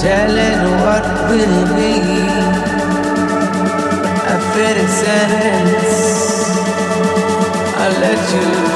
Telling what will be. A fitting sentence. I'll let you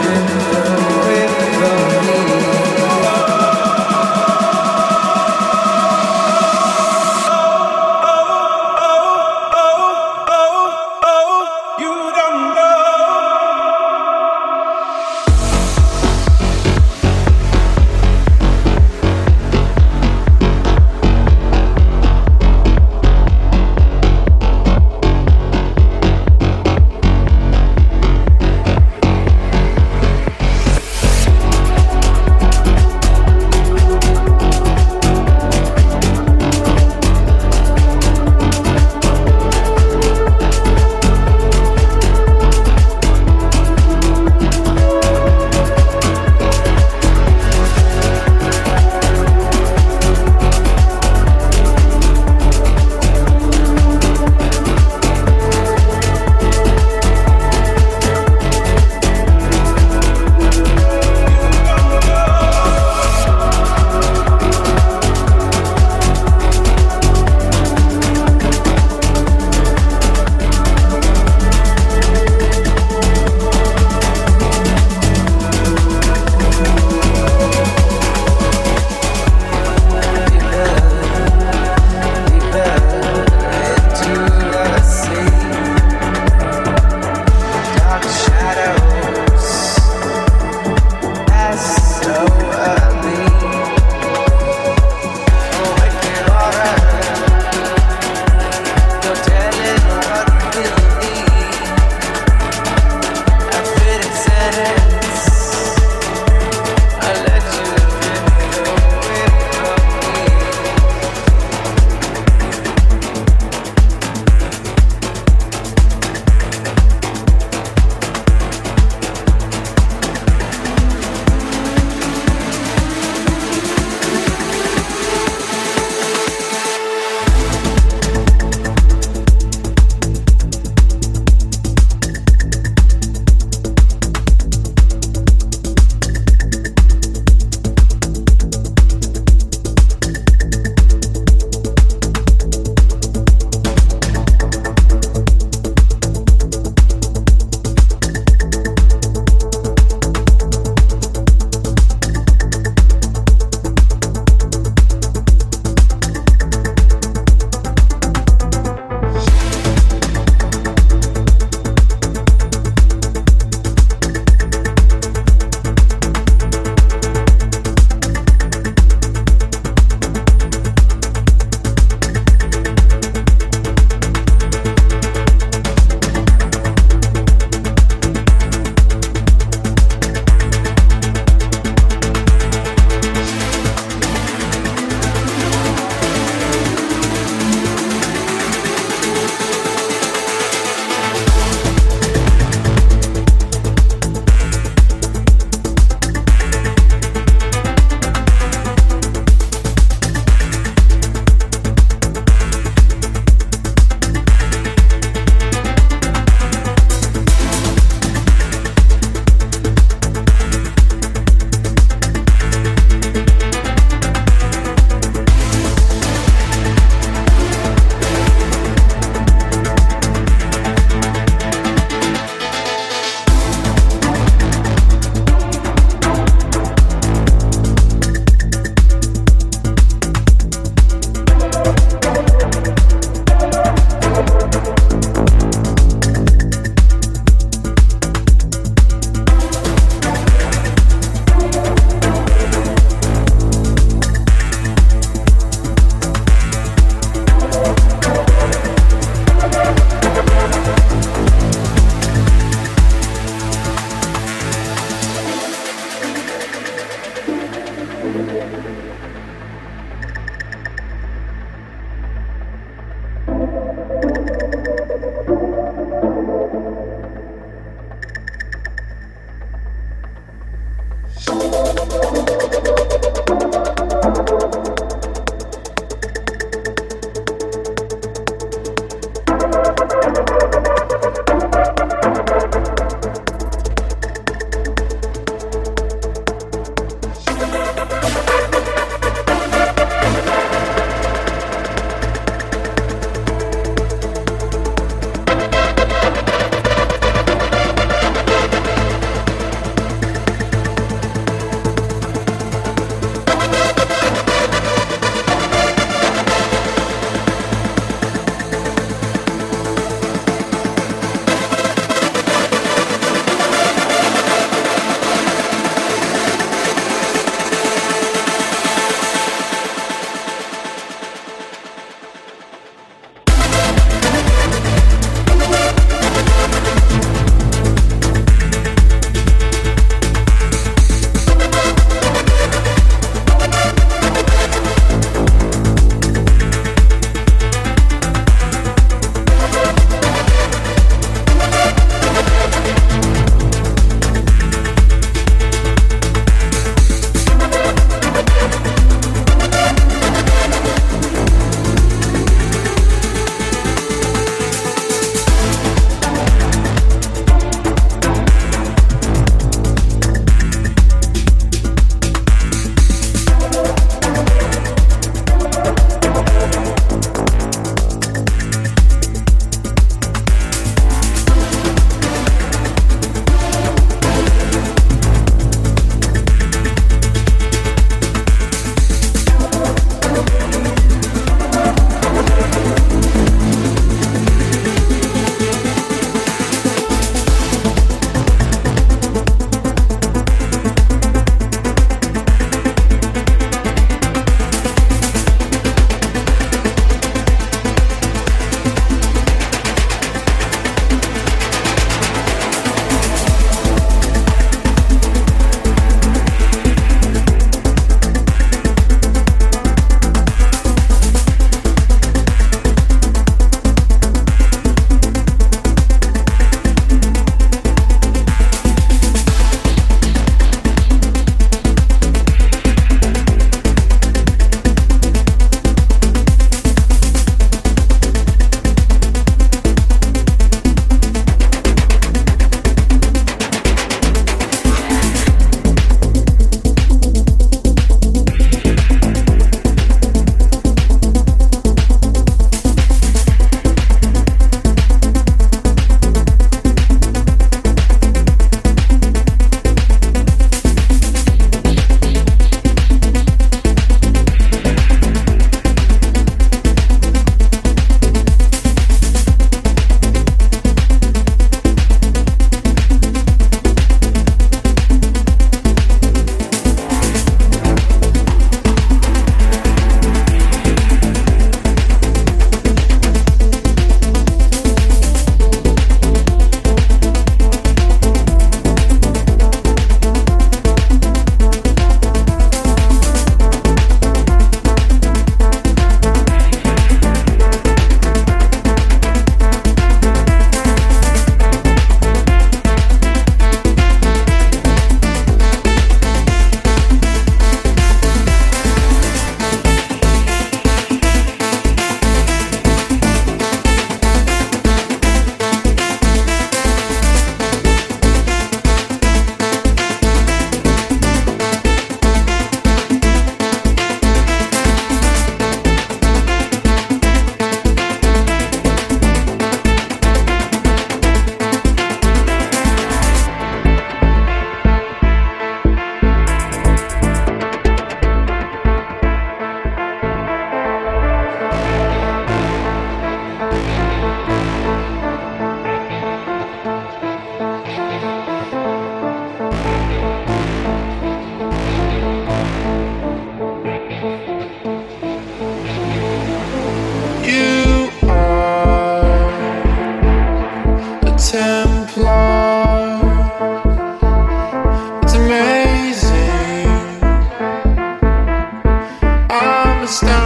understand.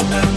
emotional